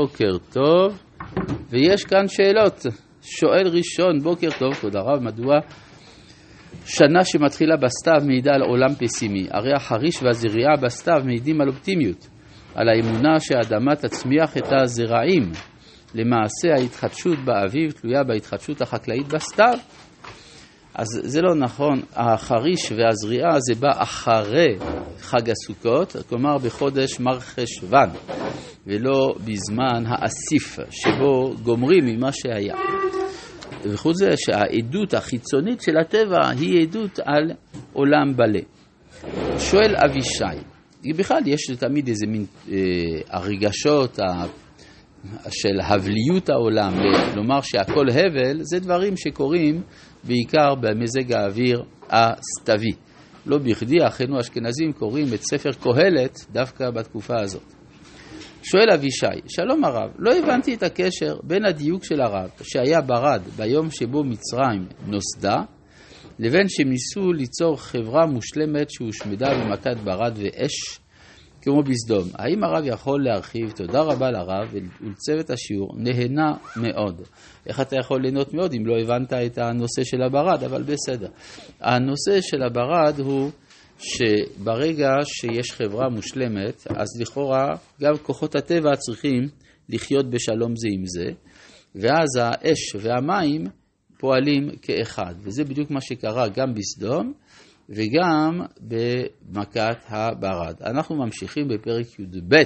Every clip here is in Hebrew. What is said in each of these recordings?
בוקר טוב, ויש כאן שאלות. שואל ראשון, בוקר טוב, כבוד הרב, מדוע שנה שמתחילה בסתיו מעידה על עולם פסימי? הרי החריש והזריעה בסתיו מעידים על אופטימיות, על האמונה שהאדמה תצמיח את הזרעים. למעשה ההתחדשות באביב תלויה בהתחדשות החקלאית בסתיו. אז זה לא נכון, החריש והזריעה זה בא אחרי חג הסוכות, כלומר בחודש מרחשוון. ולא בזמן האסיף שבו גומרים ממה שהיה. וחוץ זה שהעדות החיצונית של הטבע היא עדות על עולם בלה. שואל אבישי, בכלל יש תמיד איזה מין אה, הרגשות ה, של הבליות העולם, לומר שהכל הבל, זה דברים שקורים בעיקר במזג האוויר הסתווי. לא בכדי אחינו האשכנזים קוראים את ספר קהלת דווקא בתקופה הזאת. שואל אבישי, שלום הרב, לא הבנתי את הקשר בין הדיוק של הרב שהיה ברד ביום שבו מצרים נוסדה, לבין שהם ניסו ליצור חברה מושלמת שהושמדה במכת ברד ואש, כמו בסדום. האם הרב יכול להרחיב? תודה רבה לרב ולצוות השיעור, נהנה מאוד. איך אתה יכול ליהנות מאוד אם לא הבנת את הנושא של הברד, אבל בסדר. הנושא של הברד הוא שברגע שיש חברה מושלמת, אז לכאורה גם כוחות הטבע צריכים לחיות בשלום זה עם זה, ואז האש והמים פועלים כאחד. וזה בדיוק מה שקרה גם בסדום וגם במכת הברד. אנחנו ממשיכים בפרק י"ב,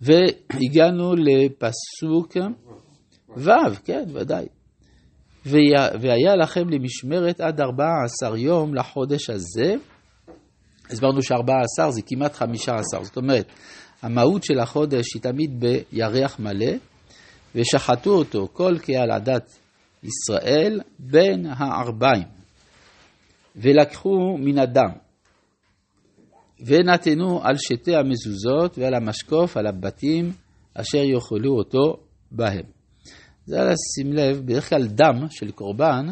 והגענו לפסוק ו', כן, ודאי. והיה לכם למשמרת עד 14 יום לחודש הזה. הסברנו ש-14 זה כמעט 15, זאת אומרת, המהות של החודש היא תמיד בירח מלא, ושחטו אותו כל קהל עדת ישראל בין הערביים, ולקחו מן הדם, ונתנו על שתי המזוזות ועל המשקוף, על הבתים, אשר יאכלו אותו בהם. זה לשים לב, בדרך כלל דם של קורבן,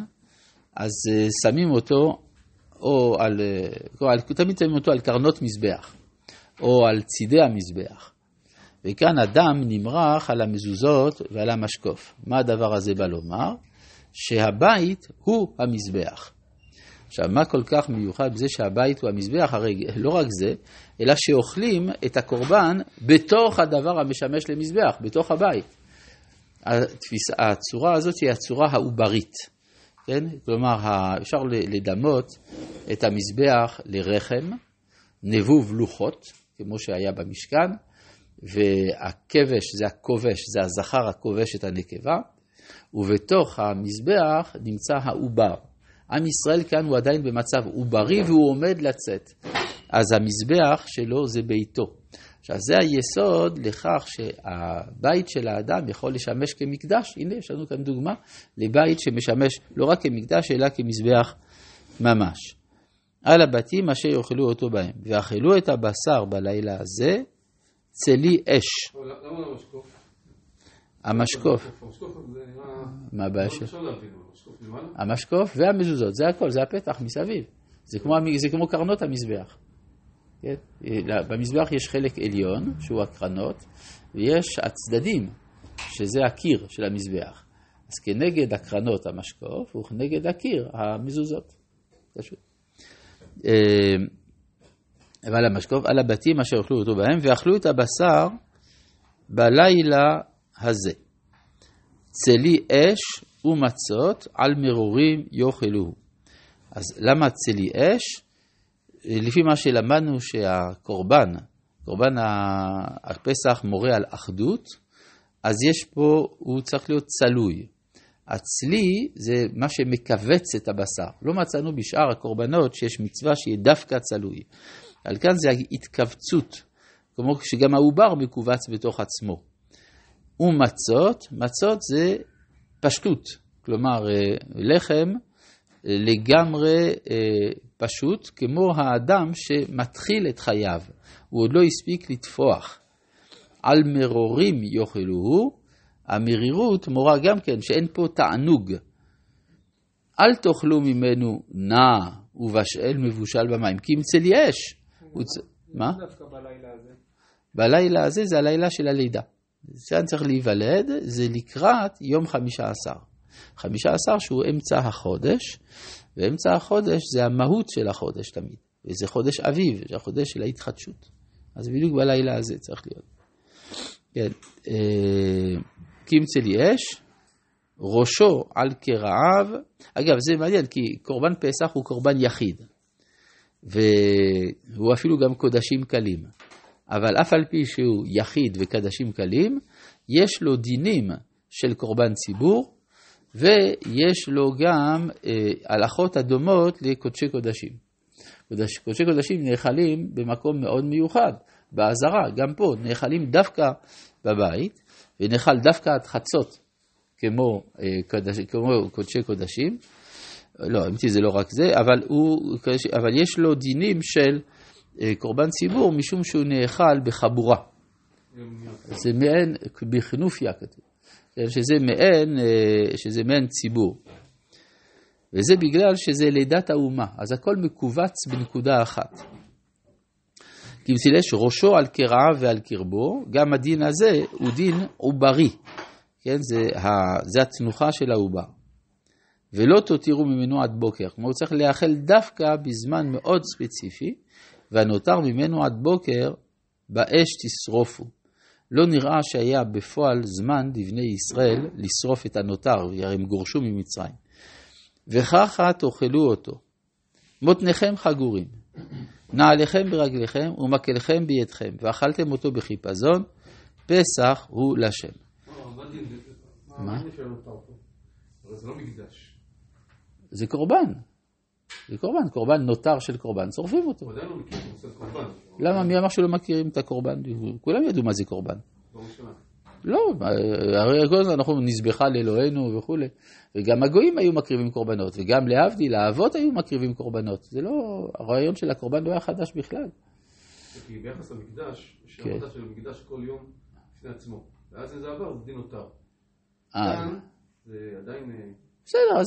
אז אה, שמים אותו, או על, או על, תמיד שמים אותו על קרנות מזבח, או על צידי המזבח. וכאן הדם נמרח על המזוזות ועל המשקוף. מה הדבר הזה בא לומר? שהבית הוא המזבח. עכשיו, מה כל כך מיוחד בזה שהבית הוא המזבח? הרי לא רק זה, אלא שאוכלים את הקורבן בתוך הדבר המשמש למזבח, בתוך הבית. התפיסה, הצורה הזאת היא הצורה העוברית, כן? כלומר, אפשר לדמות את המזבח לרחם, נבוב לוחות, כמו שהיה במשכן, והכבש זה הכובש, זה הזכר הכובש את הנקבה, ובתוך המזבח נמצא העובר. עם ישראל כאן הוא עדיין במצב עוברי והוא עומד לצאת. אז המזבח שלו זה ביתו. עכשיו זה היסוד לכך שהבית של האדם יכול לשמש כמקדש. הנה יש לנו כאן דוגמה לבית שמשמש לא רק כמקדש אלא כמזבח ממש. על הבתים אשר יאכלו אותו בהם, ואכלו את הבשר בלילה הזה, צלי אש. למה לא המשקוף? המשקוף. מה הבעיה של... המשקוף והמזוזות, זה הכל, זה הפתח מסביב. זה כמו, זה כמו קרנות המזבח. כן? במזבח יש חלק עליון, שהוא הקרנות, ויש הצדדים, שזה הקיר של המזבח. אז כנגד הקרנות המשקוף, וכנגד הקיר המזוזות. פשוט. ועל המשקוף, על הבתים אשר אוכלו אותו בהם, ואכלו את הבשר בלילה הזה. צלי אש ומצות על מרורים יאכלוהו. אז למה צלי אש? לפי מה שלמדנו שהקורבן, קורבן הפסח מורה על אחדות, אז יש פה, הוא צריך להיות צלוי. הצלי זה מה שמכווץ את הבשר. לא מצאנו בשאר הקורבנות שיש מצווה שיהיה דווקא צלוי. על כאן זה התכווצות, כמו שגם העובר מכווץ בתוך עצמו. ומצות, מצות זה פשטות, כלומר אה, לחם לגמרי אה, פשוט, כמו האדם שמתחיל את חייו, הוא עוד לא הספיק לטפוח. על מרורים יאכלוהו, המרירות מורה גם כן שאין פה תענוג. אל תאכלו ממנו נע ובשאל מבושל במים, כי ימצא לי אש. מה? בלילה הזה זה הלילה של הלידה. כאן צריך להיוולד, זה לקראת יום חמישה עשר. חמישה עשר שהוא אמצע החודש, ואמצע החודש זה המהות של החודש תמיד. וזה חודש אביב, זה החודש של ההתחדשות. אז בדיוק בלילה הזה צריך להיות. כן, אה, קימצא לי אש, ראשו על קרעיו. אגב, זה מעניין, כי קורבן פסח הוא קורבן יחיד, והוא אפילו גם קודשים קלים. אבל אף על פי שהוא יחיד וקדשים קלים, יש לו דינים של קורבן ציבור, ויש לו גם אה, הלכות הדומות לקודשי קודשים. קודש, קודשי קודשים נאכלים במקום מאוד מיוחד, באזהרה, גם פה, נאכלים דווקא בבית, ונאכל דווקא עד חצות, כמו, אה, קודש, כמו קודשי קודשים. לא, אמיתי זה לא רק זה, אבל, הוא, אבל יש לו דינים של קורבן ציבור, משום שהוא נאכל בחבורה. זה מעין, בכנופיה כתוב, כן, שזה מעין, אה, שזה מעין ציבור. וזה בגלל שזה לידת האומה, אז הכל מכווץ בנקודה אחת. כי מסילש ראשו על קרעיו ועל קרבו, גם הדין הזה הוא דין עוברי, כן, זה, ה, זה התנוחה של העובר. ולא תותירו ממנו עד בוקר, כלומר הוא צריך להיאכל דווקא בזמן מאוד ספציפי, והנותר ממנו עד בוקר באש תשרופו. לא נראה שהיה בפועל זמן לבני ישראל לשרוף את הנותר, הרי הם גורשו ממצרים. וככה תאכלו אותו. מותניכם חגורים, נעליכם ברגליכם ומקלכם בידכם, ואכלתם אותו בחיפזון, פסח הוא לשם. מה? זה לא מקדש. זה קורבן. קורבן, קורבן נותר של קורבן, שורפים אותו. לא. למה? מי אמר שלא מכירים את הקורבן? כולם ידעו מה זה קורבן. לא. לא, הרי כל הזמן אנחנו נזבחה לאלוהינו וכולי. וגם הגויים היו מקריבים קורבנות, וגם להבדיל, האבות היו מקריבים קורבנות. זה לא, הרעיון של הקורבן לא היה חדש בכלל. כי ביחס למקדש, יש כן. עבודה של מקדש כל יום בפני עצמו. ואז זה עבר, זה דין נותר. אה, כאן זה עדיין... אה, בסדר, אז,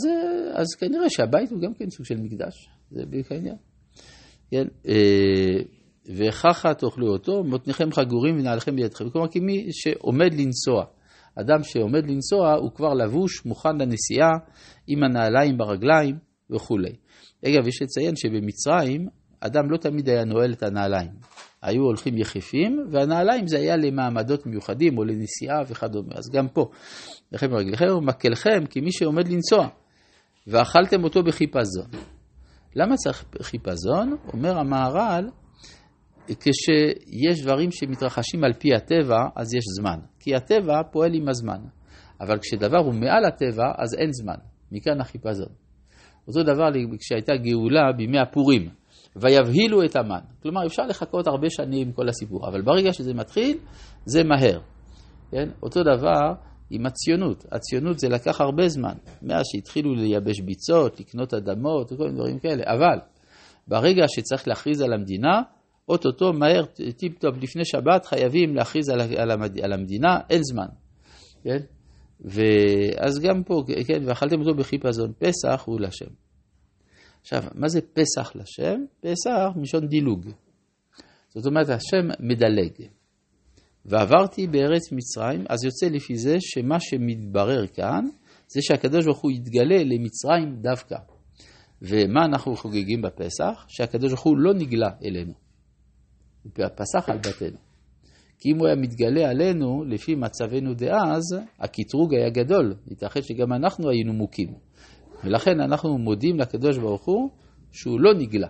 אז כנראה שהבית הוא גם כן סוג של מקדש, זה בדיוק העניין. כן, אה, וככה תאכלו אותו, מותניכם חגורים ונעליכם בידכם. כלומר, כי מי שעומד לנסוע, אדם שעומד לנסוע הוא כבר לבוש, מוכן לנסיעה, עם הנעליים ברגליים וכולי. אגב, יש לציין שבמצרים, אדם לא תמיד היה נועל את הנעליים. היו הולכים יחפים, והנעליים זה היה למעמדות מיוחדים או לנסיעה וכדומה. אז גם פה, לכם ברגליכם ומקלכם כמי שעומד לנסוע, ואכלתם אותו בחיפזון. למה צריך חיפזון? אומר המהר"ל, כשיש דברים שמתרחשים על פי הטבע, אז יש זמן. כי הטבע פועל עם הזמן. אבל כשדבר הוא מעל הטבע, אז אין זמן. מכאן החיפזון. אותו דבר כשהייתה גאולה בימי הפורים, ויבהילו את המן. כלומר, אפשר לחכות הרבה שנים עם כל הסיפור, אבל ברגע שזה מתחיל, זה מהר. כן? אותו דבר עם הציונות. הציונות זה לקח הרבה זמן, מאז שהתחילו לייבש ביצות, לקנות אדמות וכל מיני דברים כאלה. אבל ברגע שצריך להכריז על המדינה, אוטוטו מהר, טיפ טופ, לפני שבת חייבים להכריז על, על. על המדינה, אין זמן. כן? ואז גם פה, כן, ואכלתם אותו בחיפזון, פסח הוא לשם. עכשיו, מה זה פסח לשם? פסח מלשון דילוג. זאת אומרת, השם מדלג. ועברתי בארץ מצרים, אז יוצא לפי זה שמה שמתברר כאן, זה שהקדוש ברוך הוא יתגלה למצרים דווקא. ומה אנחנו חוגגים בפסח? שהקדוש ברוך הוא לא נגלה אלינו. הוא פסח על בתינו. כי אם הוא היה מתגלה עלינו, לפי מצבנו דאז, הקטרוג היה גדול. ייתכן שגם אנחנו היינו מוכים. ולכן אנחנו מודים לקדוש ברוך הוא שהוא לא נגלה.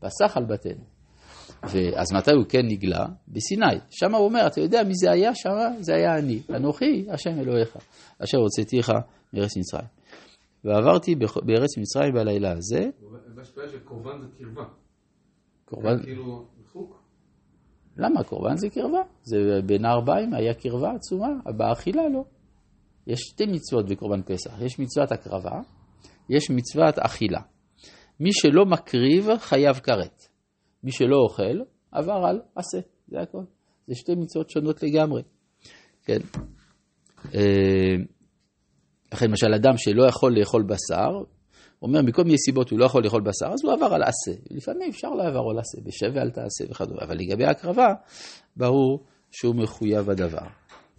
פסח על בתינו. ואז מתי הוא כן נגלה? בסיני. שם הוא אומר, אתה יודע מי זה היה שם? זה היה אני. אנוכי, השם אלוהיך, אשר הוצאתיך מארץ מצרים. ועברתי בארץ מצרים בלילה הזה. והשפעה של קורבן זה קרבה. קורבן, כאילו רחוק. למה? קורבן זה קרבה. זה בין הארבעים היה קרבה עצומה, באכילה לא. יש שתי מצוות בקורבן פסח. יש מצוות הקרבה, יש מצוות אכילה. מי שלא מקריב חייב כרת. מי שלא אוכל, עבר על עשה, זה הכל. זה שתי מצוות שונות לגמרי. כן. אה, לכן למשל אדם שלא יכול לאכול בשר, אומר, מכל מיני סיבות הוא לא יכול לאכול בשר, אז הוא עבר על עשה. לפעמים אפשר לעבור על עשה, בשב ואל תעשה וכדומה, אבל לגבי ההקרבה, ברור שהוא מחויב הדבר.